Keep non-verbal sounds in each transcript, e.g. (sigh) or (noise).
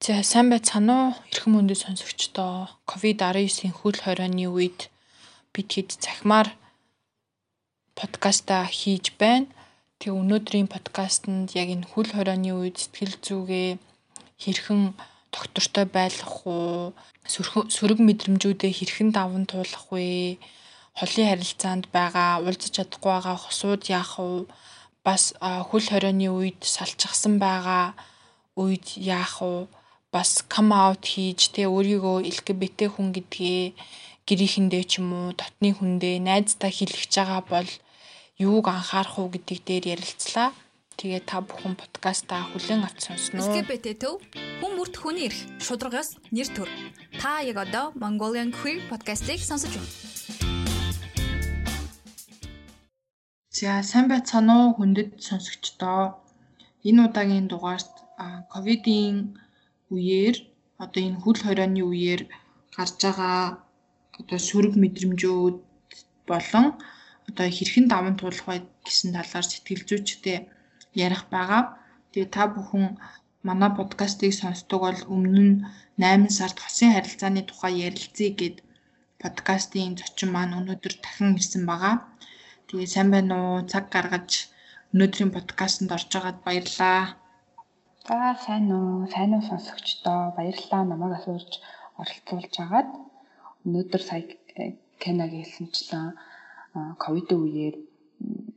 За сайн байцгаана уу? Эрхэм мөндөд сонсогчдоо. Ковид-19-ийн хөл хорионы үед бид хэд захимаар подкаста хийж байна. Тэгээ өнөөдрийн подкастт яг энэ хөл хорионы үед сэтгэл зүгээ хэрхэн доктортой байлгах уу? Сөрөг мэдрэмжүүдээ хэрхэн даван туулах вэ? Холын харилцаанд байгаа уулзах чадахгүй байгаа хосууд яах вэ? Бас хөл хорионы үед салчгсан байгаа үед яах вэ? Бас come out хийж тэ өөрийгөө LGBT хүн гэдгээ гэрийнхэндээ ч юм уу дотны хүндээ найздаа хэлчихэж байгаа бол юуг анхаарах уу гэдэг дээр ярилцлаа. Тэгээ та бүхэн подкастаа хүлээн авч сонсноо. LGBT төв хүн бүрт хүний эрх шударгаас нэр төр. Та яг одоо Mongolian Queer podcast-ыг сонсож байна. За сайн байцгаана уу хүндэт сонсогчдоо. Энэ удаагийн дугаарт ковидын үеэр одоо энэ хөл хорионы үеэр гарч байгаа одоо сөрөг мэдрэмжүүд болон одоо хэрхэн даван туулах вэ гэсэн талаар сэтгэл зүйчтэй ярих байгаа. Тэгээ та бүхэн манай подкастыг сонсдог бол өмнө нь 8 сард хосын харилцааны тухай ярилцъя гэд подкастын зочин маань өнөөдөр дахин ирсэн байгаа. Тэгээ сайн байна уу? Цаг гаргаж өнөөдрийн подкастт орж байгаад баярлалаа. За сайн уу? Сайн уу сонсогчдоо баярлалаа намайг асуурч оролцуулж агаад өнөөдөр сая Кенаг хэлсэнчлэн ковидын үеэр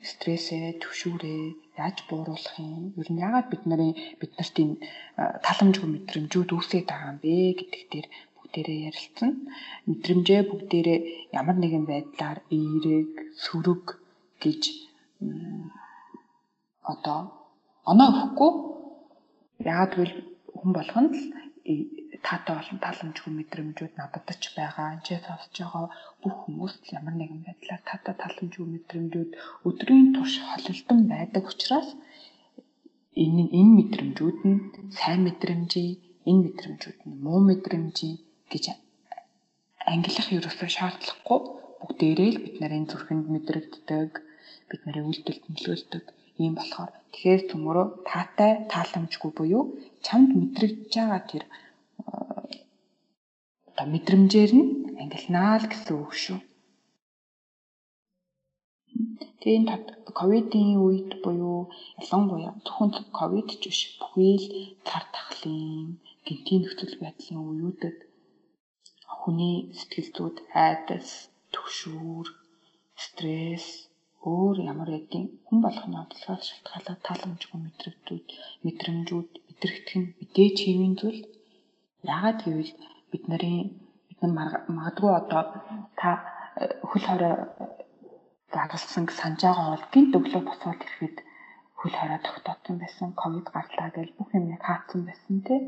стрессээ, төвшүүрээ яаж бууруулах юм? Ер нь яагаад бид нарын бид нарт энэ таламжгүй мэдрэмжүүд үүсээд байгаа юм бэ гэдэг дээр бүгдээрээ ярилцсан. Мэдрэмжээ бүгдээрээ ямар нэгэн байдлаар эерэг, сөрөг гэж одоо оноо өгөхгүй Яагаад гэвэл хүн болгоно л таатай болон таламжгүй мэдрэмжүүд надад ч байгаа. Энд сонсож байгаа бүх хүмүүс ямар нэгэн байдлаар таатай таламжгүй мэдрэмжүүд өдрийн турш холилдон байдаг учраас энэ энэ мэдрэмжүүд нь сайн мэдрэмжий, энэ мэдрэмжүүд нь муу мэдрэмжий гэж ангилах ерөөсөө шаардлагагүй бүгдээрээ л бид нарын зүрхэнд мэдрэгддэг, бид нарын үйлдэлд нөлөөлдөг ийм болохоор тэгэхээр төмөрөө таатай тааламжгүй буюу чамд мэдрэгдэж байгаа тэр одоо мэдрэмжээр нь ангилнаа л гэсэн үг шүү. Тэгээ энэ ковидын үед буюу ялангуяа зөвхөн ковид ч биш бүхий л цар тахлын гинтийн нөхцөл байдлын үеүүдэд хүний сэтгэл зүйд айдас, төгшүүр, стресс өөр ямар гэдгийг хүн болгоны онцлогоос шалтгаалаад тааламжгүй мэдрэгдүүд мэдрэмжүүд мэдрэгдэх нь мэдээж хэвийн зүйл. Яагаад гэвэл бид нарын бид нар магадгүй одоо та э, хөл хорой загалсан санаж байгаа бол гинт өглөө босоод ирэхэд хөл хорой тогтоосон байсан ковид гарлаа гэж бүх юм хаацсан байсан тий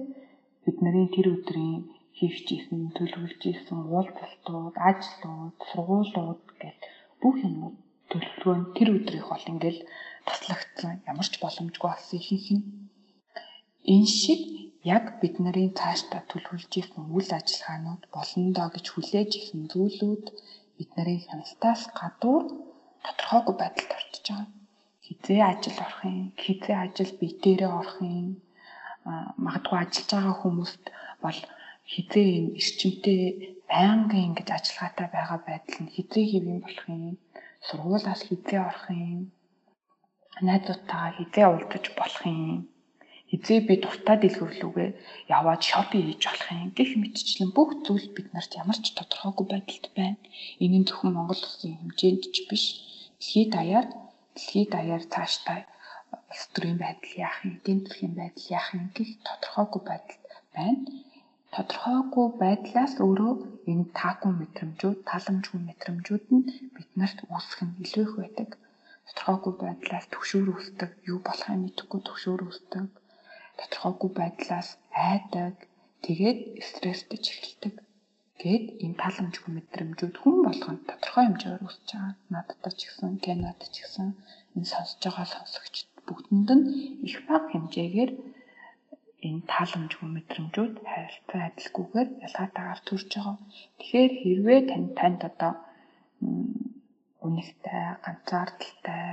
бид нарын тэр өдрийн хийвч исэн төлөвлөж исэн уулзалтууд ажлууд сургуулиуд гэх бүх юмуд төлөвлөгөө нь тэр өдрийнх бол ингээл таслагдсан ямар ч боломжгүй болсон ихэнх нь энэ шиг яг бид нарын цаашдаа төлөвлөж исэн үйл ажиллагаанууд болно доо гэж хүлээж исэн зүйлүүд бид нарын хяналтаас гадуур тодорхойгүй байдалд орчиж байгаа. Хизээ ажил орох юм, хизээ ажил бие дээрээ орох юм. Магадгүй ажиллаж байгаа хүмүүст бол хизээ энэ эрчимтэй байнгын ингэж ажиллагаатай байгаа байдал нь хизээ хэв юм болох юм сургуулиас хизээ орох юм? Найзуудтайгаа хизээ уулзаж болох юм? Хизээ би дуртай дэлгүүрлүүгээ яваад шопинг хийж болох юм? Гэх мэтчлэн бүх зүйл бид нарт ямар ч тодорхойгүй байдалд байна. Энэ нь зөвхөн Монгол улсын хэмжээнд ч биш. Дэлхийд даяар дэлхийд даяар цаашдаа улс төрийн байдал яах юм, эдийн засгийн байдал яах юм? Гэх тодорхойгүй байдал байна тодорхойгүй байдлаас өөрөө энэ таагүй мэдрэмжүүд, тааламжгүй мэдрэмжүүд нь биднэрт үүсэх нь илүү их байдаг. Тодорхойгүй байдлаас төгшөөр үүсдэг, юу болохыг мэдэхгүй төгшөөр үүсдэг. Тодорхойгүй байдлаас айдаг, тэгээд стресстэй эхэлдэг. Гэт энэ тааламжгүй мэдрэмжүүд хүн болгонд тодорхой хэмжээгээр үүсэж байгаа. Надад ч гэсэн, Кенад ч гэсэн энэ сонсож байгаа сонсогчд бүгдэнд нь их бага хэмжээгээр энэ тааламжгүй мэдрэмжүүд харилцан адилгүйгээр ялгаатайгаар төрж байгаа. Тэгэхээр хэрвээ тань танд одоо үнэхтэй, ганцаардалтай,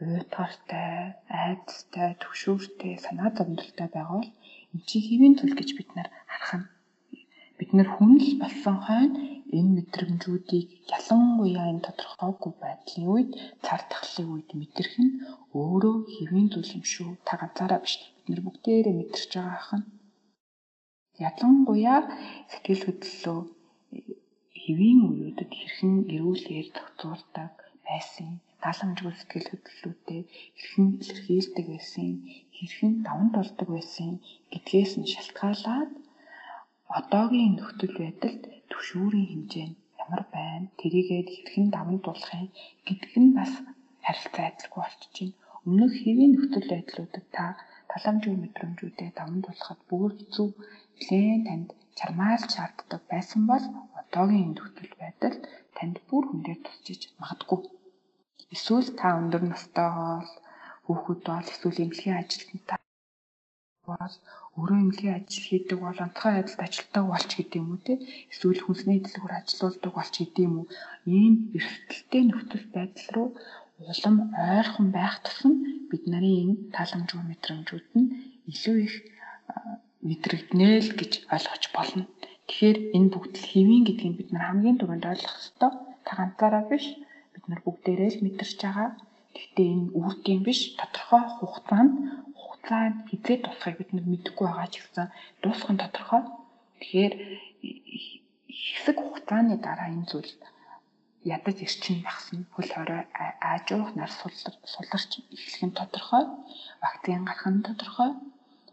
уйтгартай, айдастай, төгшөөртэй, санаа зовнилтай байгаа бол энэ чи хэвийн тул гэж бид нар харах нь. Бид нар хүнл болсон хойно энэ мэдрэмжүүдийг ялангуяа энэ тодорхойгүй байдлын үед цар тахлын үед мэдрэх нь өөрөө хэвийн зүйл юм шүү. Та ганцаараа биш. Бид нар бүгдээрээ мэдэрч байгаа хань. Ялангуяа сэтгэл хөдлөлөө хэвийн үеүүдэд хэрхэн эрүүлгээр тогтвордог байсан даламжгүй сэтгэл хөдлөлүүдээ хэрхэн илэрхийлдэг байсан, хэрхэн даван тулдаг байсан гэдгээс нь шалтгаалаад одоогийн нөхцөл байдалд түвшүүрийн хэмжээ нь ямар байна, тэрийгээд хэрхэн даван туулах юм гэдг нь бас харилцаа адилгүй болчихж байна. Өмнөх хэвийн нөхцөл байдлуудад та таламжгүй мэдрэмжүүдээ даван туулахад бүр хэцүү нэлээд танд чармаалж шаарддаг байсан бол одоогийн нөхцөл байдалд танд бүр хүндээ тусчиж магадгүй. Эсвэл та өндөр настай бол хүүхэд бол эсвэл эмнэлгийн ажилтнтай бол өөрөө эмнэлгийн ажил хийдэг бол онцгой байдалд ажилтдаг болч гэдэг юм уу те эсвэл хүнсний дэлгүүр ажилуулдаг болч гэдэг юм уу ийм эрсдэлтэй нөхцөл байдал руу улам ойрхон байх тусам бид нарын энэ тааламжгүй мэдрэмжүүд нь илүү их мэдрэгдэнэ л гэж ойлгож болно. Тэгэхээр энэ бүгд л хэвийн гэдгийг бид нар хамгийн түрүүнд ойлгох ёстой. Та ганцаараа биш бид нар бүгдээрээ л мэдэрч байгаа. Гэхдээ энэ үүргийн биш тодорхой хугацаанд хугацаа хизээ тусахыг бид нар мэдэхгүй байгаа ч гэсэн дуусах нь тодорхой. Тэгэхээр хэсэг хугацааны дараа энэ зүйл ядаж ирчин багсна хөл хорой аажуух нар суларч эхлэх нь тодорхой. Вакцин гарах нь тодорхой.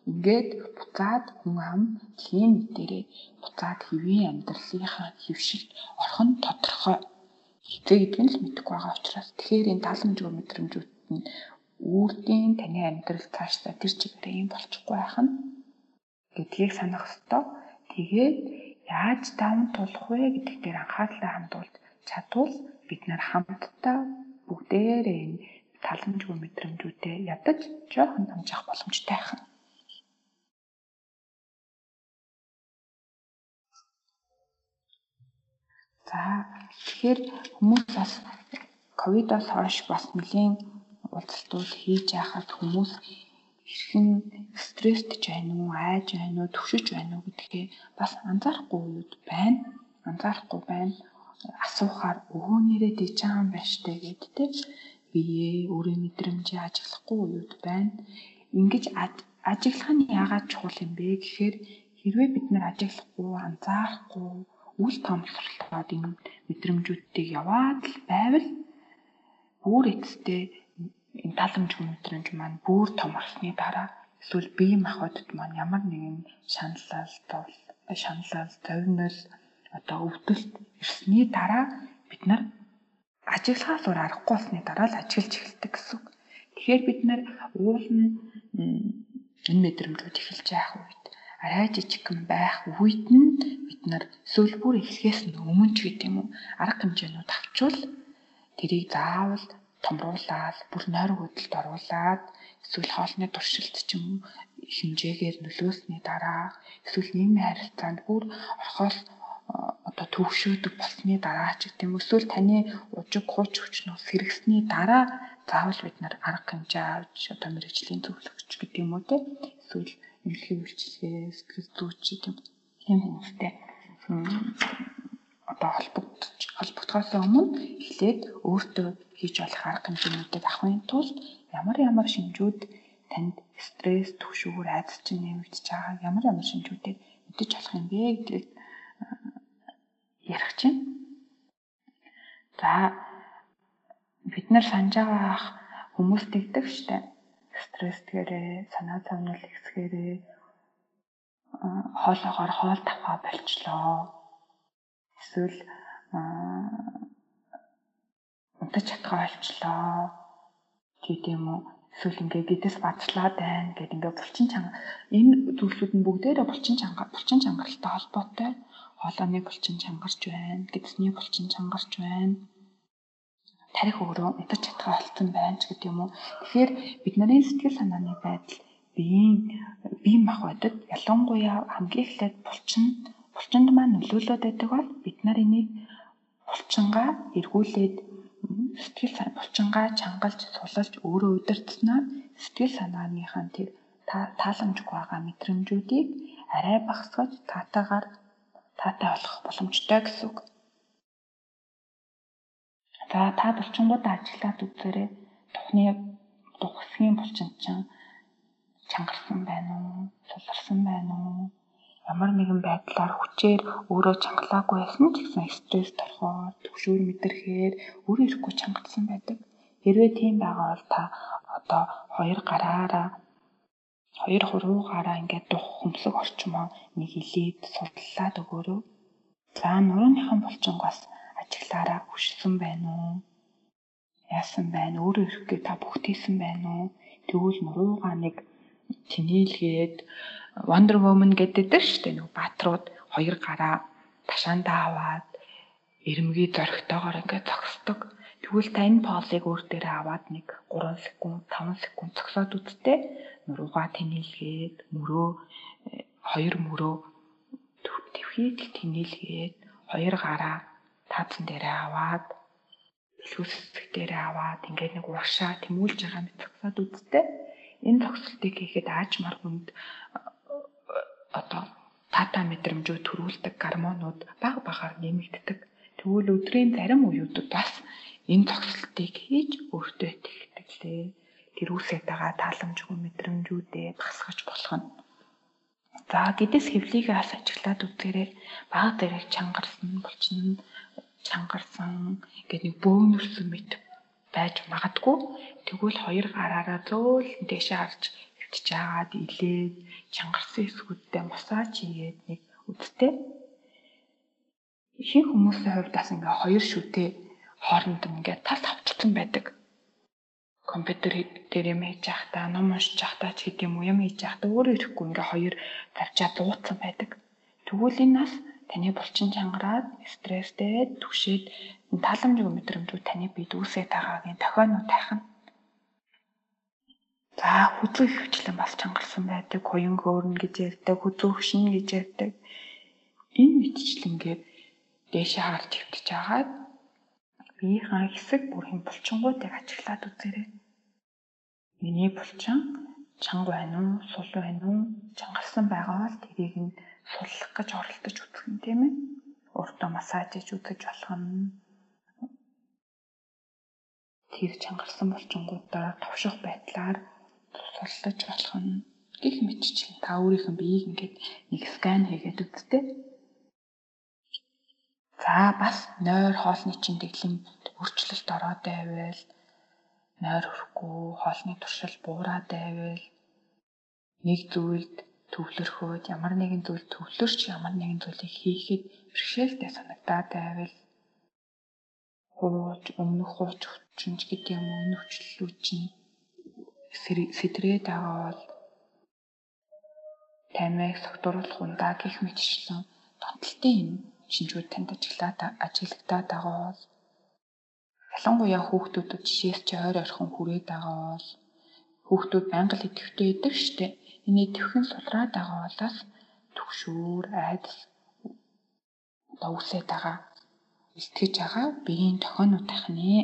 Ингээд буцаад хүн ам дэлхийн дээрээ буцаад хэвийн амьдралынхаа хөвшилт орох нь тодорхой. Хизээ гэдгийг л мэдэхгүй байгаа учраас тэгэхээр энэ таламжгүй мэдрэмжүүд нь үрдийн таны амьдрал цаашдаа тэр чигээрээ юм болчихгүй байх нь гэдгийг санах ёстой. Тэгээд яаж даван тулах вэ гэдэг дээр анхаарлаа хандуулж чадвал бид нар хамтдаа бүгдээрээ энэ таламжгүй мэдрэмжүүдэд ядаж жоохон амжих боломжтой байх нь. За тэгэхээр хүмүүс бас ковидоос хойш бас нэлийн уулзалтууд хийж яхад хүмүүс хэрхэн стресстэй байна уу, айж байна уу, төвшөж байна уу гэдгээ бас анзаарахгүй үед байна. Анзаарахгүй байна. Асуухаар өвөө нэрээ дэж байгаа юм байна штэ гэд тэ бие өөрийн мэдрэмжээ ажиглахгүй үед байна. Ингиж ажиглах нь яагаад чухал юм бэ гэхээр хэрвээ бид нар ажиглахгүй, анзаарахгүй үл томсорлоод энэ мэдрэмжүүдийг яваад л байвал бүр эцтэй энэ таламжгүй мэдрэмж маань бүр том болсны дараа эсвэл бие махбодд маань ямар нэгэн шаналал, шаналал, товнол одоо өвдөлт ирсний дараа бид нар ажиглахаас өөр аргагүй болсны дараа л ажиглаж эхэлдэг гэсэн үг. Тэгэхээр бид нар уулын энэ мэдрэмжүүд эхэлж явах үед арай жижигхэн байх үед нь бид нар эсвэл бүр эхлэхээс өмнө ч гэдэг юм уу арга хэмжээнүүд авчвал тэрийг заавал томруулаад бүр нойр хөдөлт оруулаад эсвэл хоолны туршилт ч юм хэмжээгээр нөлөөсний дараа эсвэл нийгмийн харилцаанд бүр орхоос одоо төвшөөдөг болсны дараа ч гэдэм эсвэл таны ужиг хууч хүчнээс хэрэгсний дараа заавал бид нар арга хэмжээ авч одоо мэрэгжлийн зөвлөгч гэдэг юм уу те эсвэл эмнэлгийн үйлчилгээ сэтгэл зүйч гэдэг юм хүмүүстэй одоо холбогдож холбогдохоос өмнө эхлээд өөртөө хийж болох арга хэмжээнүүдийг авахын тулд ямар ямар шинжүүд танд стресс, түвшүүр, айдас чинь нэмэгдэж байгаа ямар ямар шинжүүдийг мэдэж болох юм бэ гэдгийг ярих чинь. За бид нар санаж байгаа хүмүүс тэгдэг штэ. Стресстгээрээ, санаа зовнил ихсгээрээ хоолоогоор хоол тавхаа болчлоо. Эсвэл унтаж чадхаа болчлоо. гэдэг юм уу? Эсвэл ингээ гэдэс бацлаад байна гэдэг ингээ булчин чанга энэ зүйлсүүд нь бүгдээрээ булчин чанга булчин чангаралтай холбоотой. Хоолойны булчин чангарч байна, гэдэсний булчин чангарч байна. Тарих өөрөө унтаж чадхаа болцсон байна ч гэдэг юм уу? Тэгэхээр бид нарын сэтгэл санааны байдал биеийн бие махбодод ялангуяа хамгийн эхлээд булчин булчинд маань нөлөөлөд байдаг бол бид нар энийг булчингаа эргүүлээд сэтгэл булчингаа чангалж сулалж өөрөө удирдснаар сэтгэл санааныхаа тэр тааламжгүй байгаа мэдрэмжүүдийг арай багасгаж таатайгаар таатай болох боломжтой гэсэн үг. За та булчингуудаа ажиглаад үзээрэй. Тухны тухсгийн булчин чинь чангарсан байна уу? Суларсан байна уу? Ямар нэгэн байдлаар хүчээр өөрөө чангалаагүй байсан ч гэсэн стресс торхоор төгшөөр мэдэрхээр өөрөө ирэхгүй чангацсан байдаг. Хэрвээ тийм байгаа бол та одоо хоёр гараараа хоёр хуруугаараа ингээд дух хөмсөг орчмоо нэг хилээд судлаад өгөөрөө. За нурууныхан булчингаас ажиглаараа хүшсэн байна уу? Яасан байна? Өөрөө ирэхгүй та бүгдээсэн байна уу? Тэгвэл нуруугаа нэг тэнээлгээд Wonder Woman гэдэг шүү дээ. Нэг бааtruуд хоёр гараа ташаандаа аваад эрэмгий зоригтойгоор ингээд зогсдог. Тэгвэл та энэ полыг өөр дээрээ аваад нэг 3 секунд, 5 секунд зогсоод үзтээ нуруугаа тэнэлгээд мөрөө хоёр мөрөө твхийг тэнэлгээд хоёр гараа таацсан дээрээ аваад бэлгүүс хэсэг дээрээ аваад ингээд нэг уушаа тэмүүлж байгаа мэт зогсоод үзтээ энэ зогсолтыг хийхэд аажмар хүнд одоо тата мэдрэмжүүд төрүүлдэг гормонууд баг багаар нэмэгддэг. Тэгвэл өдрийн зарим үеүүдэд бас энэ зогсолтыг хийж өөртөө итгэдэг лээ. Тэр үсэт байгаа тааламжгүй мэдрэмжүүдээ багсгаж болох нь. За гэдэс хөвлийгээ бас ажиглаад үзээрэй. Баг дээрээ чангарсан болчихно чангарсан гэдэг нэг бөөнөрсөн мэт байж магадгүй. Тэгвэл хоёр гараараа зөөлөн дэшээ харж хөвтж жаагаад илээд чангарсан эсгүүдтэй массаж хийгээд нэг үдтэй. Ихэнх хүмүүсийн хувьд бас ингээ хоёр шүтээ хооронд ингээ тал тавчсан байдаг. Компьютер дээр юм хийж явахдаа, ном уншиж явахдаа ч гэдэг юм хийж явахдаа өөрөө ирэхгүй ингээ хоёр тавчаад дуудсан байдаг. Тэгвэл энэ нас таны булчин чангараад стресстэй түгшээд тааламжгүй мэдрэмжүүд таны бид үүсээ тагаагийн тохионоо тайхна. За хүзүү хөвчлэн бас чангарсан байдаг, хуян хөөрнө гэж ярьдаг, хүзүү хөшин гэж ярьдаг. Энэ мэдчлэнгээр дээшээ харж хөвтөж агаад биеийн хэсэг бүрийн булчингуудыг ажиглаад үзээрэй. Миний булчин чанга байна уу, сул байна уу? Чангалсан байгаа бол тэрийг нь суллах гэж оролдож үзэх юм тийм ээ. Өөртөө массаж хийж үзэж болох нь тэр чангарсан булчингуудаа товших байдлаар суллаж болох нь гих мэтчил та өөрийнхөө биеийг ингээд нэг скан хийгээд үзтээ. За бас нойр хоолны чин дэглэм өөрчлөлт ороод байвал нойр хөрөхгүй хоолны туршил буураад байвал нэг зүйлд төвлөрхөөд ямар нэгэн зүйл төвлөрч ямар нэгэн зүйлийг хийхэд бэрхшээлтэй санагдаад байвал хууч өмнөх хууч өвчнж гэдэг юм уу энэ өвчлөлүүд чинь сэтрээд байгаа бол тамиг согтууруулах ундаа гих мэтчлэн тоталтай юм шинжүүд танд ажиглаад ажиглагдаад байгаа бол ялангуяа хүүхдүүдэд жишээс чи ойр орхон хүрээд байгаа бол хүүхдүүд байнга л идэвхтэй идэг штэ. Энэ идэвхэн сулраад байгаа болоос төгшөөр айдас дowсээд байгаа илтгэж байгаа биеийн тохионууд тахнэ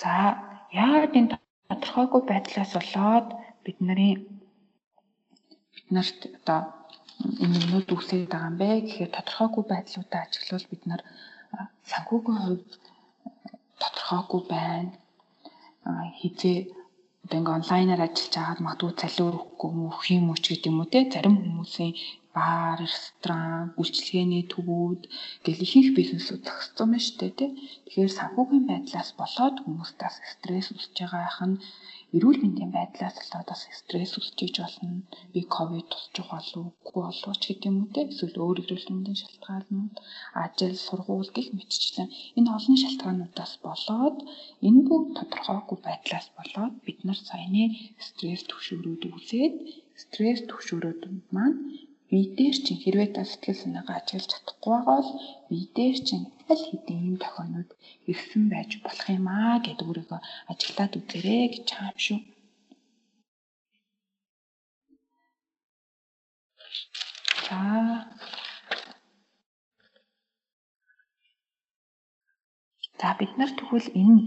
За яагаад энэ тодорхойгүй байдлаас болоод бид нарын бид нарт одоо энэ юмнууд үүсээд байгаа юм бэ? Гэхээр тодорхойгүй байдлуудаа ажиглавал бид нар санхүүгийн хувьд тодорхойгүй байна. Хизээ одоо ингээ онлайнаар ажиллаж байгаад магадгүй цалин өгөхгүй уу, өгөх юм уу ч гэдэг юм уу те? Зарим хүмүүсийн бар, ресторан, үйлчилгээний төвүүд гэл ихэнх бизнесүүд зогссон байна шүү дээ тий. Тэгэхээр санхүүгийн байдлаас болоод хүмүүстээс стресс үүсэж байгаа ах нь эрүүл мэндийн байдлаас болоод бас стресс үүсэж болно. Би ковид тусчих болов уу, болов ч гэдэг юм уу тий. Эсвэл өөр эрүүл мэндийн шалтгаанууд, ажил, сургууль гэх мэтчлэн энэ олон шалтгаануудаас болоод энэ бүгд тодорхойгүй байдлаас болоод бид нар саяны стресс түвшүүрүүд үүсээд стресс түвшүүрүүд маань бие дээр чинь хэрвээ та сэтгэл санаагаа ажиглаж чадахгүй байгаа бол бие дээр чинь аль хэдийн ийм тохионууд ирсэн байж болох юм аа гэдэг өөрийгөө ажиглаад үзээрэй гэж байгаа юм шүү. За За бид нар тэгвэл энэ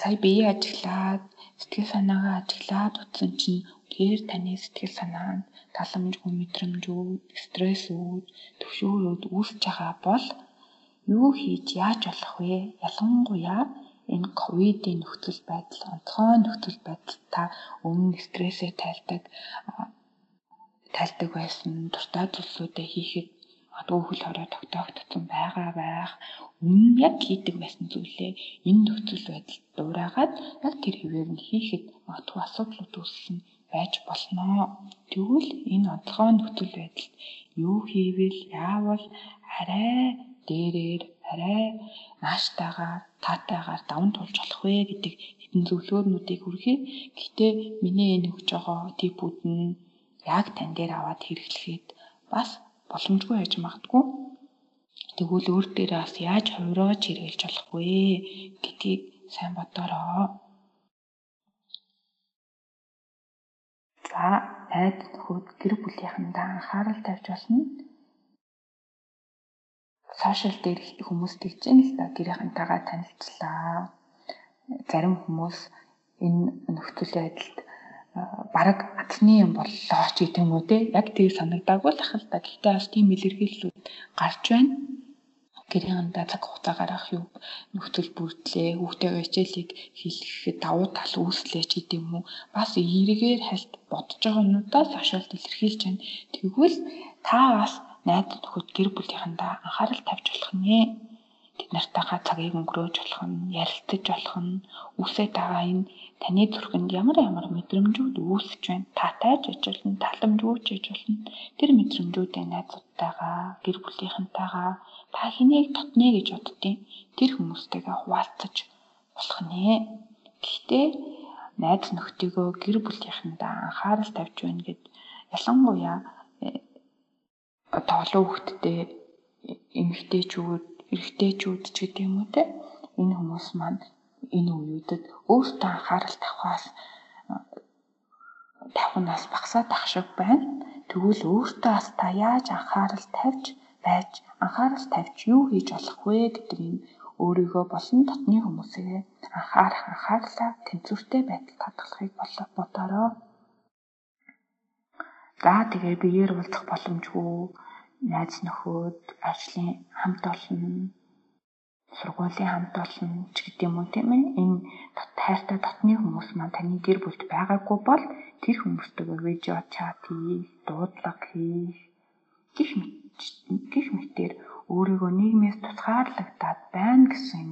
сая бие ажиглаад сэтгэл санаагаа ажиглаад утсан чинь тэгэхээр таны сэтгэл санаа нь таламжгүй мэдрэмжүүд, стрессүүд, төвшөөрүүд үүсэж байгаа бол юу хийж яаж болох вэ? Ялангуяа энэ ковидын нөхцөл байдал, онцгой нөхцөл байдал та өмнө стрессээ тайлдаг тайлдаг байсан дуртай зүйлсүүдээ хийхэд магадгүй хөл хорой тогтоогдсон байгаа байх. Өмнө яг хийдэг байсан зүйлээ энэ нөхцөл байдалд дуурайгаад яг тэр хэвээр нь хийхэд магадгүй асуудлууд үүссэн байж болно. Тэгвэл энэ онцгой нөхцөл байдалд юу хийвэл яавал арай дээрээр арай нааштайгаар таатайгаар даван тулж болох вэ гэдэг хэдэн зөвлөгөөнүүдийг хүргэе. Гэхдээ миний энэ өгж байгаа типүүд нь яг тань дээр аваад хэрэглэхэд бас боломжгүй байж магадгүй. Тэгвэл өөр дээрээ бас яаж хувираж хэрэгжилж болох вэ гэдгийг сайн бодороо. За, найз нөхөд гэр бүлийнхэндээ анхаарал тавьж болно. Сошиал дээр хүмүүс тэгж юм л да гэрийнхэнтэйгээ танилцлаа. Зарим хүмүүс энэ нөхцөл байдалд бараг атны юм боллоо ч гэдэг юм уу те яг тийг санагдаагүй л ахал та гэхдээ бас тийм илэрхийллүүд гарч байна гэрээндээ цаг хугацаа гаргах юу нөхцөл бүрдлээ хүүхдтэйгээ хичээлийг хийхэд давуу тал үүслээ ч гэдэг юм уу бас эргээр хальт бодож байгаа юмудаа сошиалд илэрхийлж байна. Тэгвэл та бас найз нөхөд гэр бүлийнхэндээ анхаарал тавьж болох нэ тэд нартайгаа цагийг өнгөрөөж болох нь ярилцаж болох нь үсээд байгаа энэ таны зүрхэнд ямар ямар мэдрэмжүүд үүсэж байна. Татайж ажиллана таламжгүйж ажиллана тэр мэдрэмжүүдээ найзуудтайгаа гэр бүлийнхэнтэйгаа та хэнийг татнэ гэж боддیں۔ Тэр хүмүүстэйгээ хуваалцаж болох нэ. Гэхдээ найз нөхдөгөө гэр бүлийнхэндээ анхаарал тавьж байна гэд ялангуяа э, одоо олон хүүхэдтэй эмэгтэйчүүд эрэгтэйчүүд ч гэдэг юм уу те энэ хүмүүс маань энэ үеүүдэд өөртөө анхаарал тавихаас тавхнаас багасаад ах шиг байна. Тэгвэл өөртөө бас та яаж анхаарал тавьж байж анхаарал тавьж юу хийж болох вэ гэдэг энэ өөрийгөө болон дотны хүмүүсээ анхаарах анхаарлаа тэнцвэртэй байдалд хадгалахыг бодороо. За тэгээ биеэр уулзах боломжгүй найз нөхөд, ажлын хамт олон, сургуулийн хамт олон ч гэдэг юм уу тийм ээ. Энэ тайртай дотны хүмүүс маань таны гэр бүлд байгаагүй бол тэр хүмүүстэйгээ видео чат хийх, дуудлага хийх гэх мэт өөрийгөө нийгмээс тусгаарлагдаад байна гэсэн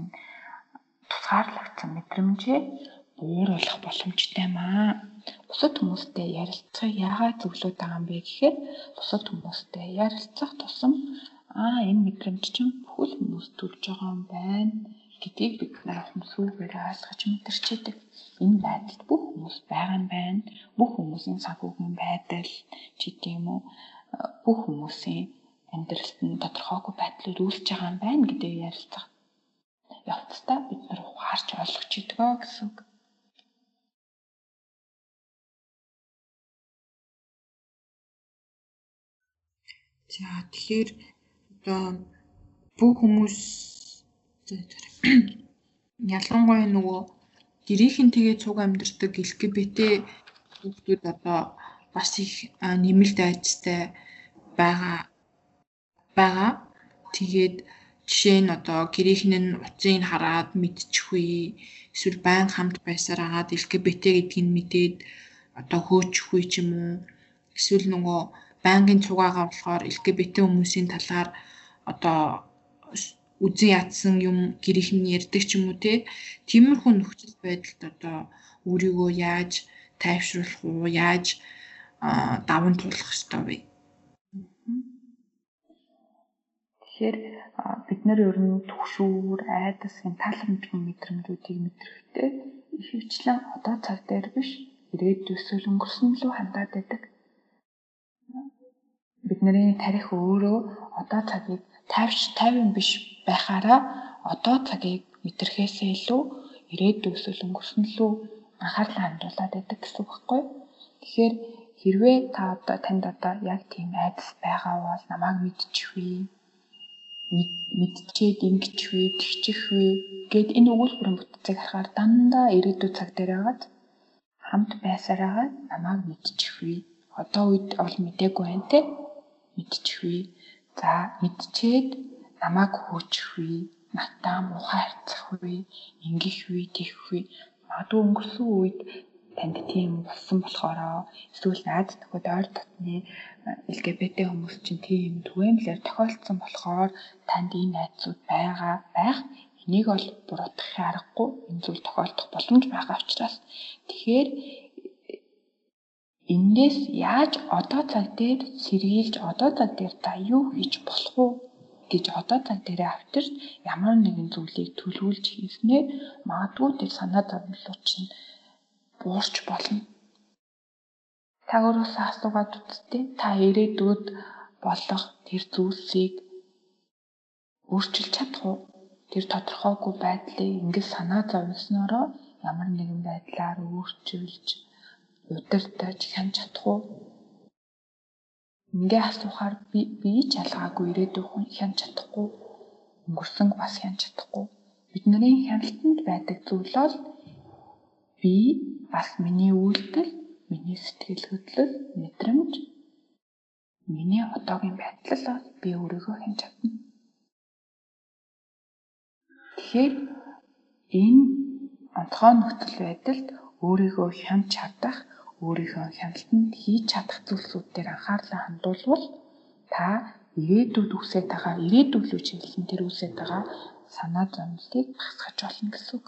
тусгаарлагдсан мэдрэмжээ бууруулах боломжтой маа. Бусад хүмүүстэй ярилцахыг яагаад зөвлөд байгаа юм бэ гэхээр бусад хүмүүстэй ярилцах тусам аа энэ мэдрэмж чинь бүхэл хүмүүс төрж байгаа юм байна гэдгийг бид нар хүмсүүгээр ойлгож мэдэрчээдэг. Энэ байдалд бүх хүмүүс байгаа юм байна. Бүх хүмүүсийн санхүүгийн байдал ч гэдэм үү бүх хүмүүсийн амьдралд нь тодорхойгүй байдлаар үүсэж байгаа юм байна гэдгийг ярилцах явцдаа бид нар ухаарч ойлгож идэгөө гэсэн үг. За тэгэхээр одоо бүх хүмүүс (coughs) ялангуяа нөгөө гэрийнхэн тэгээ цуг амьдардаг LGBT хүүхдүүд одоо бас их нэмэлт айцтай байгаа байгаа. Тэгээд жишээ нь одоо гэрийнхэн нь утсыг хараад мэдчихвээ эсвэл байн хамт байсаар агаад LGBT гэдгийг мэдээд одоо хөөчихвээ ч юм уу эсвэл нөгөө байнгын цугаагаа болохоор LGBT хүмүүсийн талаар одоо үзэн ядсан юм гэрийнх нь ярьдаг ч юм уу те тиймэрхүү нөхцөл байдалд одоо өөрийгөө яаж тайвшруулах уу яаж даван туулах ёстой вэ? Тэгэхээр бид нар ер нь төгшүүр, айдас гэн тааламжгүй мэдрэмжүүдийг мэдрэхдээ ихэвчлэн одоо цаг дээр биш ирээдүйд өсвөл өнгөрсөн лөө хандаад байдаг бидний тарих өөрөө одоо цагийг тайвш тайван биш байхаараа одоо цагийг мэдрэхээсээ илүү ирээдүйд эсвэл өнгөрсөн лүү анхаарлаа хандуулад байдаг гэсэн үг байхгүй. Тэгэхээр хэрвээ та одоо танд одоо яг тийм айдас байгаа бол намайг мэдчихвээ. Мэдчихэд ингэж вэ, тэгчих вэ гэд энэ өгүүлбэрийн бүтцийг харахаар дандаа ирээдүйн цаг дээр хагаад хамт байсараагаа намайг мэдчих вэ. Одоо үед ол мдээгүй байна те. Мэдчих вэ. За мэдчихэд намайг хөөчих вэ. Натаа мухай харцах вэ. Ингэх вэ, тэгэх вэ. Магадгүй өнгөрсөн үед танд тийм болсон болохоороо эсвэл найз нөхөд ойр дотны LGBT хүмүүс чинь тийм түгээмлэр тохиолдсон болохоор танд энэ найзууд байгаа байх. Энийг бол буруутгахын аргагүй энэ зүйл тохиолдох боломж байгаа учраас. Тэгэхээр Эндээс яаж одоо цаг дээр сэргийлж одоо цаг дээр та юу хийж болох вэ гэж одоо цаг дээр авчирч ямар нэгэн зүйлийг төлөвлөж хийснээр магадгүй тэр санаа зовлон чинь буурч болно. Та өөрөөсөө асуугаад үзтээ та ирээдүйд болох тэр зүйлсийг өөрчилж чадах уу? Тэр тодорхойгүй байдлыг ингэж санаа зовсноороо ямар нэгэн байдлаар өөрчилж удирдах хянж чадах уу? Ингээ асуухаар би би ч ялгаагүй ирээдүйн хянж чадахгүй. Өнгөрсөнг бас хянж чадахгүй. Бидний хяналтанд байдаг зүйл бол би бас миний үйлдэл, миний сэтгэл хөдлөл, мэдрэмж, миний одоогийн байдал бол би өөрийгөө хянж чадна. Тэгэхээр энэ онцгой нөхцөл байдалд өөрийгөө хянж чадах өөрийнхөө хяналтанд хийж чадах зүйлсүүд дээр анхаарлаа хандуулвал та ирээдүйд үсэж байгаа ирээдүйд рүү чиглэсэн тэр үсэж байгаа санаа зовлтыг багасгаж болно гэсэн үг.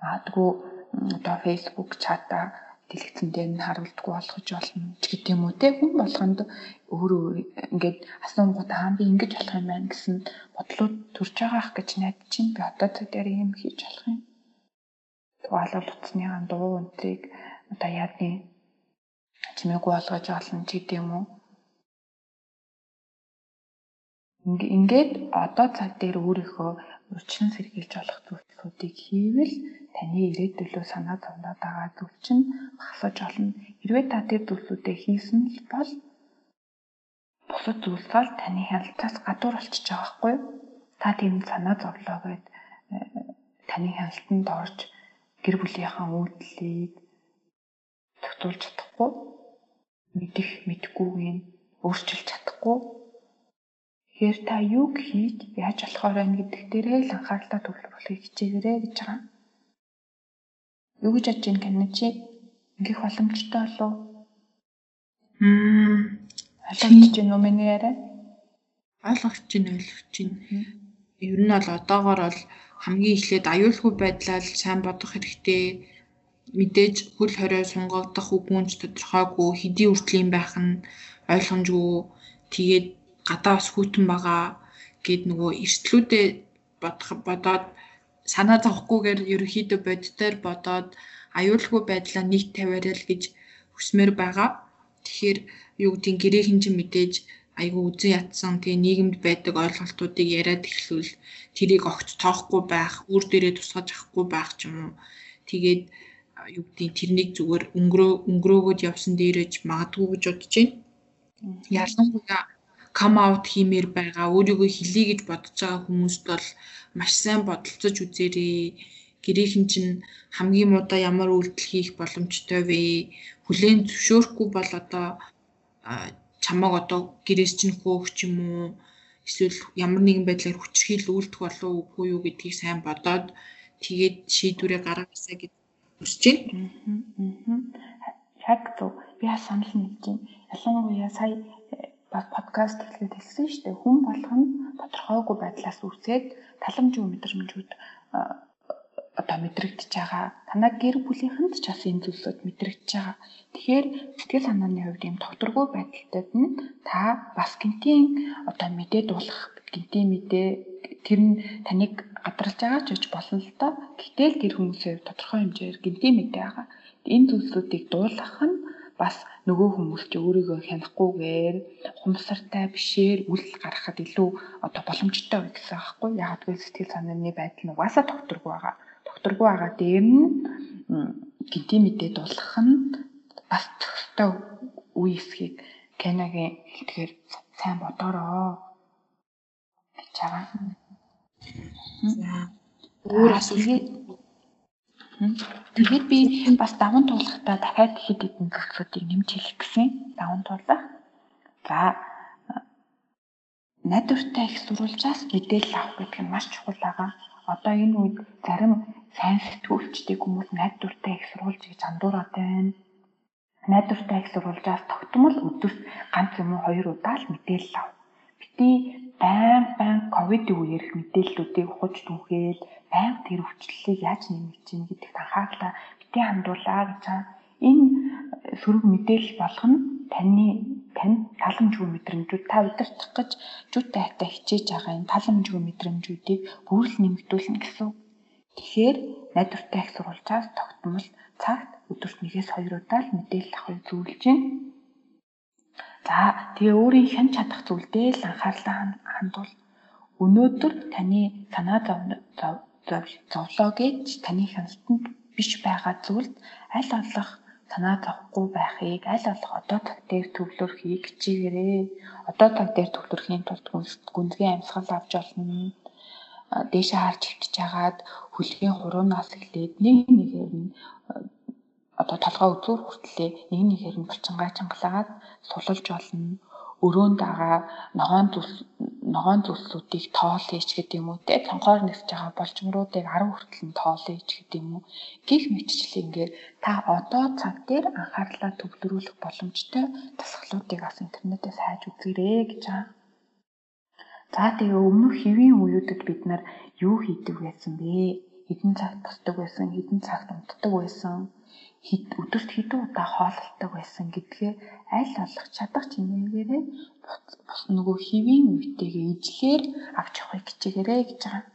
Магадгүй одоо Facebook чата дэлгэцэн дээр нь харуулдаггүй болгож болно ч гэдэг юм уу те хүн болгонд өөрөө ингээд асуунгууд аа би ингэж болох юм байна гэсэн бодлууд төрж байгаах гэж найдаж чинь би одоо цаг дээр юм хийж болох юм. Тугаалал утасныхаа дуу өнтрийг одоо яадны чимээгүй болгож олно ч гэдэм уу. Ингээд одоо цаг дээр өөрийнхөө урьдчилан сэргийлж болох зүйлсүүдийг хийвэл таны ирээдүйлөө санаа зовноод байгаа зүйл чинь багасж олно. Хэрвээ та тэр зүйлсүүдээ хийсэн л бол бусад зүйлс бол таны хяналтаас гадуур болчихж байгаа байхгүй юу? Та тийм санаа зовлоо гэд э, таны хяналтанд орж гэр бүлийнхаа үйлдэлийг тогтоолж чадахгүй мэдэх мэдхгүйг өөрчилж чадахгүй Тэгэхээр та юг хийж яаж болохоор байна гэдэг дээрээ л анхаарлаа төвлөрүүлэхийг хичээгээрэй гэж байгаа. Юу гэж бодож байна гэнэ чи? Ингээх боломжтой болов уу? Мм ойлгож байна уу миний яриа? Ойлгож байна, ойлгож байна. Ер нь бол одоогоор бол хамгийн эхлээд аюулгүй байдлаа сайн бодох хэрэгтэй мэдээж хөл хорио сунгагдах үгүнч тодорхойгүй хэдий үртлийн байх нь ойлгомжгүй тэгээд гадаа бас хүйтэн байгаа гэд нөгөө эрсдлүүдээ бодох бодоод санаа зовхгүйгээр ерөөхдөө боддоор бодоод аюулгүй байдлаа нийт тавиарай л гэж хүсмээр байгаа. Тэгэхээр юу гэдгийг гэрээ хинжин мэдээж айгүй үзэн ятсан тэгээ нийгэмд байдаг ойлголтуудыг яриад эхлүүл тэрийг огт тоохгүй байх, үр дээрээ тусгаж авахгүй байх ч юм уу. Тэгээд юу гэдгийг тэрнийг зүгээр өнгөрөө өнгөрөөгөөд явсан дээрэж магадгүй гэж бодож байна. Ялангуяа come out хиймээр байгаа өөрийгөө хэлье гэж бодож байгаа хүмүүст бол маш сайн бодолцож үзээрэй. Гэрийнхэн чинь хамгийн муудаа ямар үйлдэл хийх боломжтой вэ? Хүлээн зөвшөөрөхгүй бол одоо чамаг одоо гэрээс чинь хөөх ч юм уу эсвэл ямар нэгэн байдлаар хүчрхийл үйлдэх болов уу юу гэдгийг сайн бодоод тэгээд шийдвэрээ гаргаасаа гэж хүсэж байна. Яг зөв. Би санал нэгж байна. Ялангуяа сая бас подкаст хэлгээд хэлсэн шүү дээ. Хүн болгоно тодорхойгүй байдлаас үүсээд таламжгүй мэдрэмжүүд одоо мэдрэгдэж байгаа. Танай гэр бүлийнхэнд ч бас энэ зүйлсүүд мэдрэгдэж байгаа. Тэгэхээр сэтгэл санааны хувьд ийм тогтворгүй байдалтад нь та бас гинтийн одоо мэдээ дуулах, гинтийн мэдээ тэр нь таныг гадарлаж байгаа ч гэж болно л доо. Гэтэл тэр хүмүүсийн хувьд тодорхой хэмжээгээр гинтийн мэдээ байгаа. Энэ зүйлсүүдийг дуулгах нь бас нөгөө хүмүүс ч өөрийгөө хянахгүйгээр хумсартай бишээр үл гаргахад илүү одоо боломжтой вэ гэсэн аахгүй гэвэл сэтгэл санааны байдал нь угаасаа тогтворгүй байгаа. Тогтворгүй байгаа дээр нь гинти мэдээ дуулах нь бас төгстэй үе эсхийг Канагийн хэлтгэр сайн бодороо. чагаа. За Өөр асуулт. Тэгээд би бас даван туулахдаа дахиад хэд хэдэн зүйлсүүдийг нэмж хэлэх гэсэн. Даван туулах. За найдвартай их сурвалжаас мэдээлэл авах гэдэг нь маш чухал байгаа. Одоо энэ үед зарим сайн сэтгүүлчдийг хүмүүс найдвартай их сурвалж гэж андуураад байна. Найдвартай их сурвалжаас тогтмол өдөрт ганц юм уу хоёр удаа л мэдээлэл ав. Бити байн байн ковидын үеэрх мэдээллүүдийг ухаж түнхээл байнга тэр өвчлөлийг яаж нэмэх чинь гэдэгт анхаарлаа бити хандуулаа гэж байгаа. Энэ сөрөг мэдээлэл болгоно таны тань таламжгүй мэдрэмжүүд та удирдах гэж жүтэй хатаа хичээж байгаа энэ таламжгүй мэдрэмжүүдийг бүрэл нэмэгдүүлнэ гэсэн. Тэгэхээр найдвартай их сурвалжаас тогтмол цагт өдөрт нэгээс хоёр удаа л мэдээлэл авахыг зөвлөж байна. За тэгээ өөрийн хэн чадах зүйлдээ л анхаарлаа хандуул. Өнөөдөр таны санаа зовлоо гэж таны хяналтанд биш байгаа зүйлд аль болох санаа зовхгүй байхыг аль болох одоо цаг дээр төвлөрөхийг хичээгээрэй. Одоо цаг дээр төвлөрөхийн тулд гүнзгий амьсгал авч олно. Дээшээ харж хөвчж хагаад хөлгийн хуруунаас эхлээд нэг нэгээр нь одоо толгой үзүүр хүртлээ нэг нэгээр нь булчингаа чангалаад сулалж болно өрөөнд байгаа ногоон ногоон зүслүүдийг тоолъё ч гэдэг юм уу те цонхоор нисэж байгаа болчмруудыг 10 хүртэл нь тоолъё ч гэдэг юм уу гих мэтчлээ ингээд та одоо цаг дээр анхаарлаа төвлөрүүлэх боломжтой дасгалуудыг бас интернетээс хайж үзээрэй гэж байгаа. За тэгээ өмнөх хэвийн үеүүдэд бид нар юу хийдэг байсан бэ? Хэдэн цагт босдог байсан, хэдэн цагт унтдаг байсан, өдөрт хэдэн удаа хооллолдог байсан гэдгээ аль болох чадах чимээгээрээ нөгөө хэвийн үетэйгээ ижлэхээр авч явахыг хичээгээрэй гэж байгаа.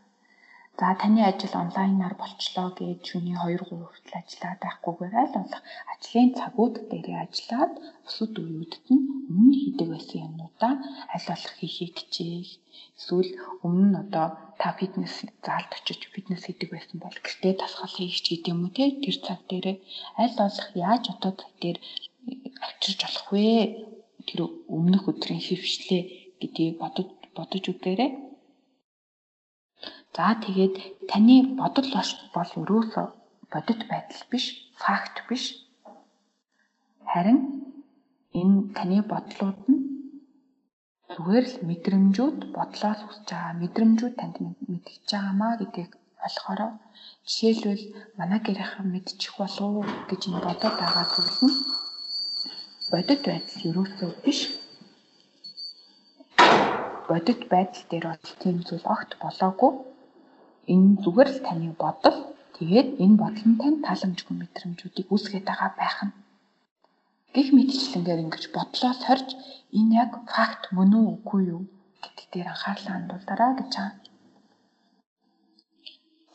За таны ажил онлайнаар болчлоо гэж шөнийн 2 3 хүртэл ажиллаад байхгүйгээр аль болох ажлын цагууд дээрээ ажиллаад бусад үеүүдэд нь өмнө хийдэг байсан юмнуудаа аль болох хийхийг хичээх. Эсвэл өмнө одоо та фитнес заалд очиж фитнес хийдэг байсан бол гэртээ дасгал хийх ч гэдэм юм уу те тэр цаг дээрээ аль болох яаж одоо цаг дээр авчирч болох вэ? Тэр өмнөх өдрийн хөвшлээ гэдгийг бодож бодож үзээрэй. За тэгээд таны бодол бол өрөөсөө бодит байдал биш, факт биш. Харин энэ таны бодлууд нь зүгээр л мэдрэмжүүд бодлоос үсэж байгаа мэдрэмжүүд танд мэдчихэж байгаамаа гэдгийг болохоор жишээлбэл манай гэрийнхэн мэдчих болов гэж энэ бодоод байгаа зүйл нь бодит байдал ерөөсөө биш бодит байдал дээр бол тийм зүйл огт болоогүй энэ зүгээр л таны бодол тэгээд энэ бодол нь тань таламжгүй мэдрэмжүүдийг үүсгэж байгаа байх нь гих мэтчлэнгээр ингэж бодлоос хорж энэ яг факт мөн үү үгүй юу гэдэг дээр анхаарлаа хандуулаарай гэж байгаа.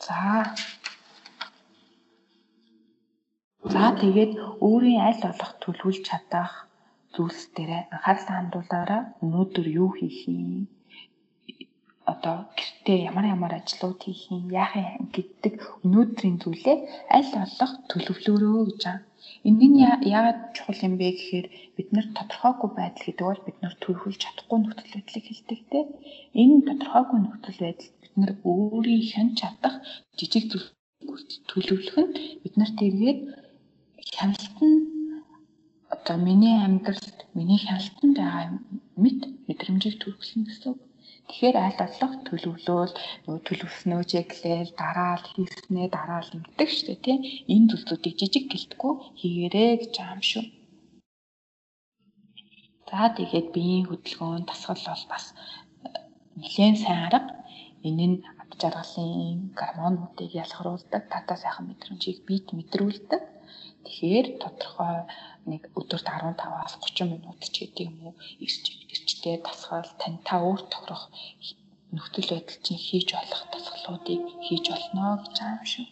За. За тэгээд өөрийн аль болох төлөвлөж чадах зүйлс дээр анхаарлаа хандуулаарай. Өнөөдөр юу хийх юм? одоо гэртээ ямар ямар ажлууд хийх юм яах юм гэдэг өнөөдрийн зүйлээ аль болох төлөвлөөрөө гэж. Энэ нь яагаад чухал юм бэ гэхээр бид нар тодорхойгүй байдал гэдэг бол бид нар төлөвлөж чадахгүй нөхцөл байдлыг хэлдэг те. Энэ тодорхойгүй нөхцөл байдал бид нар өөрийнх нь чадах жижиг зүйлүүд төлөвлөх нь бид нарт эргээд хяналтан одоо миний амьдралд миний хяналтанд байгаа мэд мэдрэмжийг төрүүлсэн гэсэн үг. Тэгэхээр аль болох төлөвлөөл төлөвснөө чеклээл дараал хийснээ дараал ингэдэг шүү дээ тийм энэ зүйлсүүдийг жижиг гэлтгүй хийгээрэй гэж юм шүү. За тэгээд биеийн хөдөлгөөн дасгал бол бас э, нэлээд сайн арга. Энэ нь ад жаргалын гормонуудыг ялгаруулдаг, татаа сайхан мэдрэмжийг биед мэдрүүлдэг. Тэгэхээр тодорхой нэг өдөрт 15-аас 30 минут ч гэдэг юм уу эрчтэй дасгал тань та өөр тохирох нөхцөл байдал чинь хийж болох дасгалуудыг хийж болно гэж байгаа юм шүү.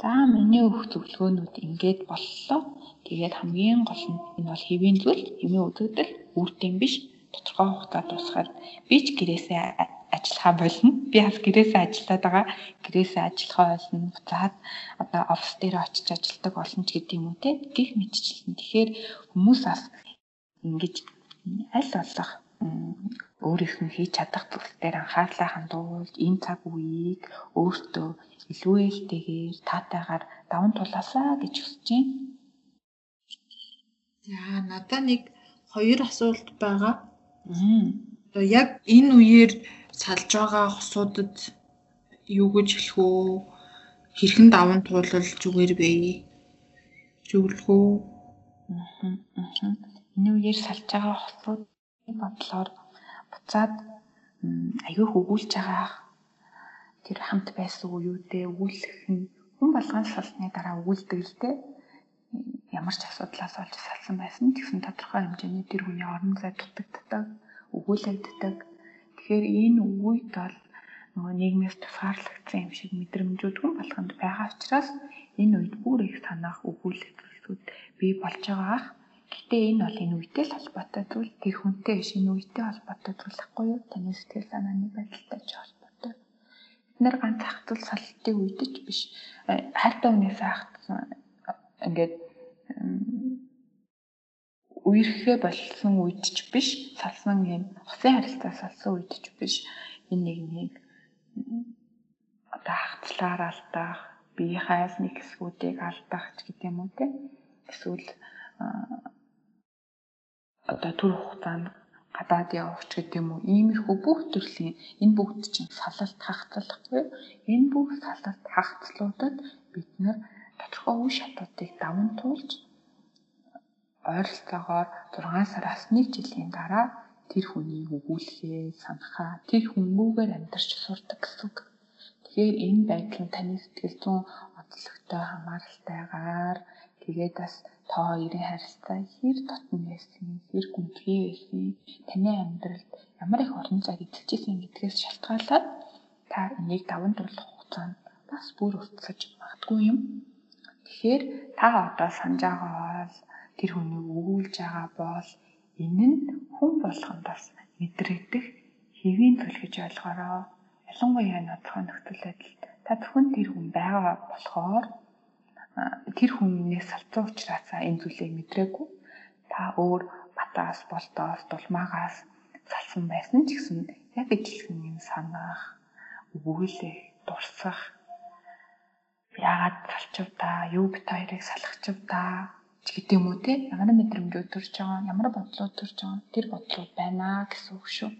За миний өөх зөвлөгөөнүүд ингээд боллоо. Тэгээд хамгийн гол нь энэ бол хэвийн зүйл, хэмээ үзэгдэл, үрдэм биш. Тодорхой хугацаа дуусгаад би ч гэрээсээ ажиллахаа болно. Би бас гэрээсээ ажиллаад байгаа. Гэрээсээ ажиллахаа болно. Буцаад одоо офис дээр очиж ажилладаг болно ч гэдэг юм уу те. Гэх мэтчлэн. Тэгэхээр хүмүүс бас ингэж аль болох өөрийнх нь хийж чадах зүйл дээр анхаарлаа хандуулж энэ цаг үеийг өөртөө илүү ээлтэйгээр таатайгаар даван тулаасаа гэж хүсэж байна. За надаа нэг хоёр асуулт байгаа. Одоо яг энэ үеэр салж байгаа хосуудад юу гэж хэлэх үү? Хэрхэн даван туулал зүгээр бэ? Зөвлөх үү? Аа. Энэ үеэр салж байгаа хосууд бодлоор буцаад аягүй өгүүлж байгаа тэр хамт байсан үеүдээ өгүүлэх нь хүн болгон салсны дараа өгүүлдэг л дээ ямар ч асуудлаас олж салсан байсан тэгсэн тодорхой хэмжээний тэр хүний орон зай дутагддаг, өгүүлэгддэг. Тэгэхээр энэ үед бол нөгөө нийгмээс тусгаарлагдсан юм шиг мэдрэмжүүд хүн болгонд байгаа учраас энэ үед бүр их санаах өгүүлэгдлүүд бий болж байгаа. Гэтэ энэ бол энэ үедээ л холбоотой зүйл тэр хүнтэй биш энэ үедээ холбоотой зүйл ахгүй юу? Таны сэтгэл санааны байдалтай ч холбоотой. Бид нэр ганц ах зүйл салтын үед ч биш. Хайртай хүнээс ахсан ингээд үерхээ болсон үед ч биш салсан юм хосын харилцаа салсан үед ч биш энэ нэг нэг одоо хацлаар алдах биеийнхээс нэг хэсгүүдийг алдах ч гэдэг юм уу те? Эсвэл одоо төр хугацаанд гадаад явах ч гэдэг юм уу иймэрхүү бүх төрлийн энэ бүгд чинь салалт хахацлахгүй энэ бүх салалт хахацлуудад бид нар тодорхой үе шатуудыг даван туулж ойролцоогоор 6 сараас 1 жилийн дараа тэр хүнийг өгүүлэхээ санахаа тэр хүмүүгээр амьдарч сурдаг гэсэн. Тэгэхээр энэ байдал нь таны сэтгэл зүйн онцлогтой хамааралтайгаар тэгээд бас та хоёрын харилцаа хэр дотн байсан, хэр гүнзгий байсан, таны амьдралд ямар их орон зайг эзэлжсэн гэдгээс шалтгаалаад та энийг даван туулах хугацаанд бас бүр уртсаж магадгүй юм. Тэгэхээр та одоо санаж байгаа тэр хүнийг өгүүлж байгаа бол энэ нь хүн болгонд бас мэдрэгдэх хэвийн зүйл гэж ойлгоорой. Ялангуяа ноцхон нөхцөл байдалд та зөвхөн тэр хүн байгаа болохоор тэр хүнээс салцсан учраас энэ зүйлийг мэдрээгүй. Та өөр батаас, болдоос, дулмаагаас салсан байсан ч гэсэн яг ижилхэн юм санах, өгүүлэх, дурсах яагаад салчив та, юу бит хоёрыг салгачихв та ч гэдэг юм уу те ямар мэдрэмжүүд төрж байгаа ямар бодлууд төрж байгаа тэр бодлууд байна гэсэн үг шүү.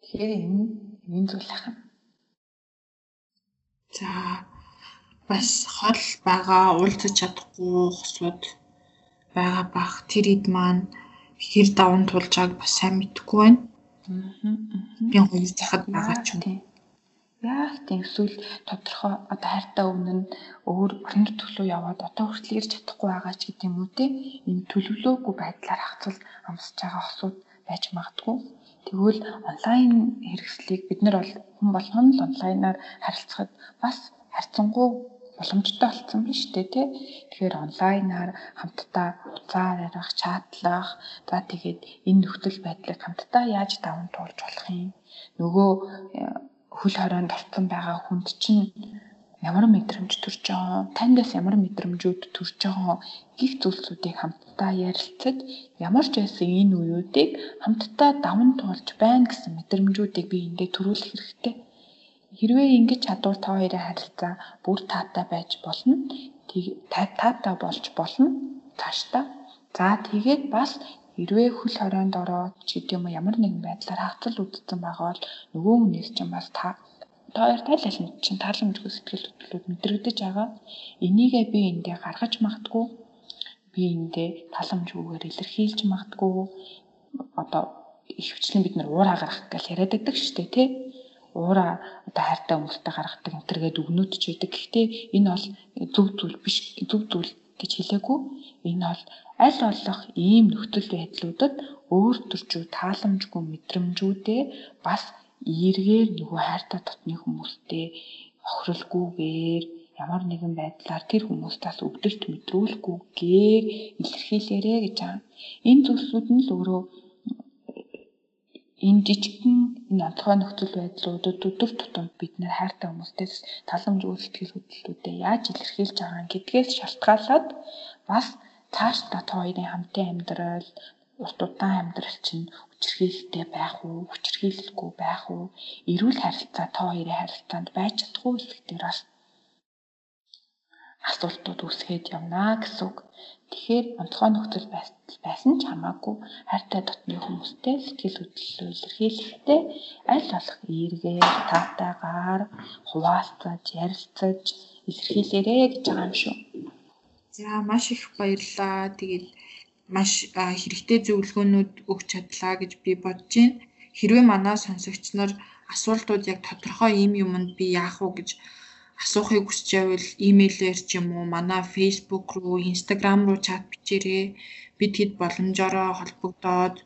Тэгэхээр энэ энэ зүйл ахна. За бас хол байгаа уулзаж чадахгүй хосууд байгаа бах тэр ид маань хэр даван тулжааг бас сайн мэдэхгүй байна. Би хоёр захад байгаа ч юм. Яг тийм эсвэл тодорхой одоо хайртай өмнө нь өөр орон төрлөө яваад одоо хүртэл ирж чадахгүй байгаа ч гэдэм үү те энэ төлөвлөөгүй байдлаар хацвал амсаж байгаа хосууд байж магадгүй. Тэгвэл онлайн хэрэгслийг бид нар бол хүн болгоно л онлайнаар харилцахад бас харьцангуй боломжтой болсон байна шүү дээ тий. Тэгэхээр онлайнаар хамтдаа уцаар ярих, чатлах, за тэгээд энэ нөхцөл байдлыг хамтдаа яаж даван туулж болох юм. Нөгөө хөл хорионд орцсон байгаа хүнд чинь ямар мэдрэмж төрж байгаа, таньдаас ямар мэдрэмжүүд төрж байгаа гих зүйлсүүдийг хамтдаа ярилцаж ямар ч байсан энэ үеүүдийг хамтдаа даван туулж байна гэсэн мэдрэмжүүдийг би эндээ төрүүлэх хэрэгтэй. Хэрвээ ингэж чадвар та хоёрын харилцаа бүр таатай байж болно. Таатай болж болно. Цаашдаа. За тэгээд бас хэрвээ хөл хорионд ороод ч гэдэм юм ямар нэгэн байдлаар хавцал үүдсэн байгаа бол нөгөө хүнээс чинь бас та та хоёр тайлалнд чинь тааламжгүй сэтгэл хөдлөлүүд мэдрэгдэж байгаа. Энийгээ би эндээ гаргаж магтгүй. Би эндээ тааламжгүйгээр илэрхийлж магтгүй. Одоо ихвчлэн бид нар уураа гаргах гэж яриад байдаг шүү дээ тий уура одоо хайртай хүмүүстэй гаргадаг энтергээд өгнөд ч байдаг. Гэхдээ энэ бол зөв зүйл биш. Зөв зүйл гэж хэлээгүй. Энэ бол аль болох ийм нөхцөл байдлуудад өөр төрчүү тааламжгүй мэдрэмжүүдээ бас эргээр нөгөө хайртай дотны хүмүүстэй охиролгүйгээр ямар нэгэн байдлаар тэр хүмүүстээс өвдөлт мэдрүүлэхгүйгээр илэрхийлээрэ гэж байгаа. Энэ зүйлсүүд нь л өөрөө энэ жижигхэн энэ онцгой нөхцөл байдлуудад өдөр тутам бид нэр хайртай хүмүүстээс таламжгүй сэтгэл хөдлөлтүүдэд яаж илэрхийлж байгаа гэдгээс шалтгаалаад бас цааш та хоёрын хамтын амьдрал урт удаан амьдрал чинь хүчрхийлэлтэй байх уу, хүчрхийлэлгүй байх уу, эрүүл харилцаа тоо хоёрын харилцаанд байж чадахгүй хэлэх дээр бас асуултууд үүсгээд явна гэсэн үг. Тэгэхээр онцгой нөхцөл байсан ч хамаагүй хайртай дотны хүмүүстэй сэтгэл хөдлөлөө илэрхийлэхдээ аль болох эргээр таатайгаар хуваалцаж, ярилцаж илэрхийлээрэ гэж байгаа юм шүү. За маш их баярлалаа. Тэгээд маш хэрэгтэй зөвлөгөөнүүд өгч чадлаа гэж би бодож байна. Хэрвээ манай сонсогч нар асуултууд яг тодорхой ийм юмд би яах вэ гэж асуухыг хүсч байвал имэйлээр ч юм уу манай Facebook руу, Instagram руу чат бичээрэй. Бид хэд боломжоор холбогдоод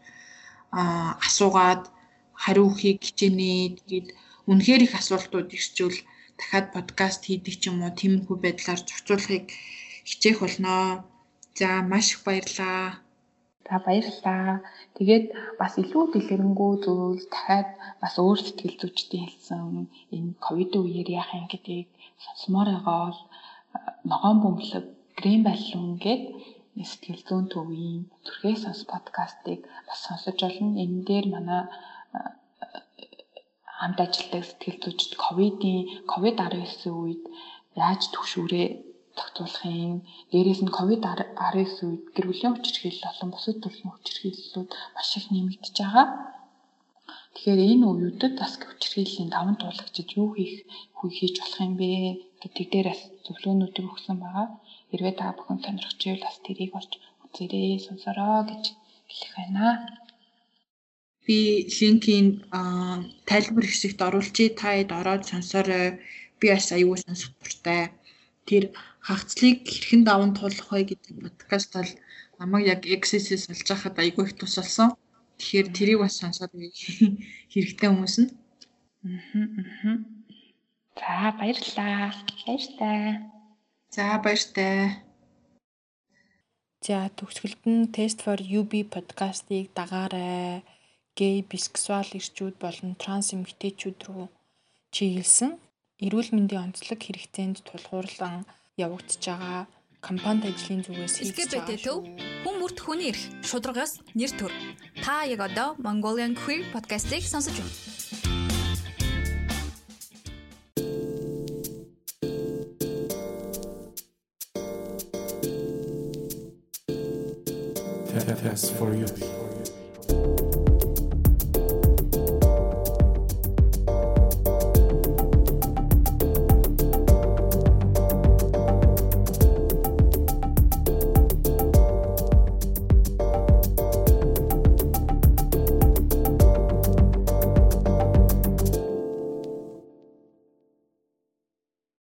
аа асуугаад хариу өгөхийг хичээнэ. Тэгээд үнэхээр их асуултууд ирчвэл дахиад подкаст хийдэг ч юм уу тиймэрхүү байдлаар зохицуулахыг хичээх болноо. За маш их баярлалаа. За баярлалаа. Тэгээд бас илүү дэлгэрэнгүй зүйл дахиад бас өөр сэтгэл зүйчдийн хэлсэн энэ ковид үеэр яах юм гэдгийг сонсомоор байгаа бол ногоон бөмбөлөг грэм баллон гээд сэтгэл зүйн төвийн төрхөө сонс подкастыг бас сонсож болно. Энэ дээр манай хамт ажилладаг сэтгэл зүйчд ковидын ковид 19 үед яаж төвшүүрээ тогтоолохын дээрээс нь ковид 19 үед гэр бүлийн хүчирхийлэл болон бусад төрлийн хүчирхийллүүд маш их нэмэгдэж байгаа. Тэгэхээр энэ үеүүдэд бас хүчирхийллийн даван туулагчид юу хийх хийж болох юм бэ гэдэг дээр бас зөвлөгөөнүүдийг өгсөн байгаа. Хэрвээ та бүхэн сонирхож байвал бас тэрийг олж үзээрэй, сонсороо гэж хэлэх байна. Би линкийн тайлбар хэсэгт оруулчий та хэд ороод сонсорой. Би бас аюул сонсох дуртай. Тэр хагцлыг хэрхэн даван туулах вэ гэдэг подкаст бол намайг яг Access-с олж хахад аягүй их тусалсан. Тэгэхээр тэрийг бас сонсоод (laughs) хэрэгтэй хүмүүс нь. Аа. За баярлалаа. Баяртай. За баяртай. За төгсгөлд нь Test for UB подкастыг дагаарай. Гей, бисексуал эрчүүд болон транс эмэгтэйчүүд рүү чиглэсэн эрүүл мэндийн онцлог хэрэгцээнд тулгуурлан явагдаж байгаа компанид ажлын зүгээс хийж байгаа хүн бүрт хүний эрх шударгаас нэр төр. Та яг одоо Mongolian Queer podcast-ыг сонсож байна. Test for you.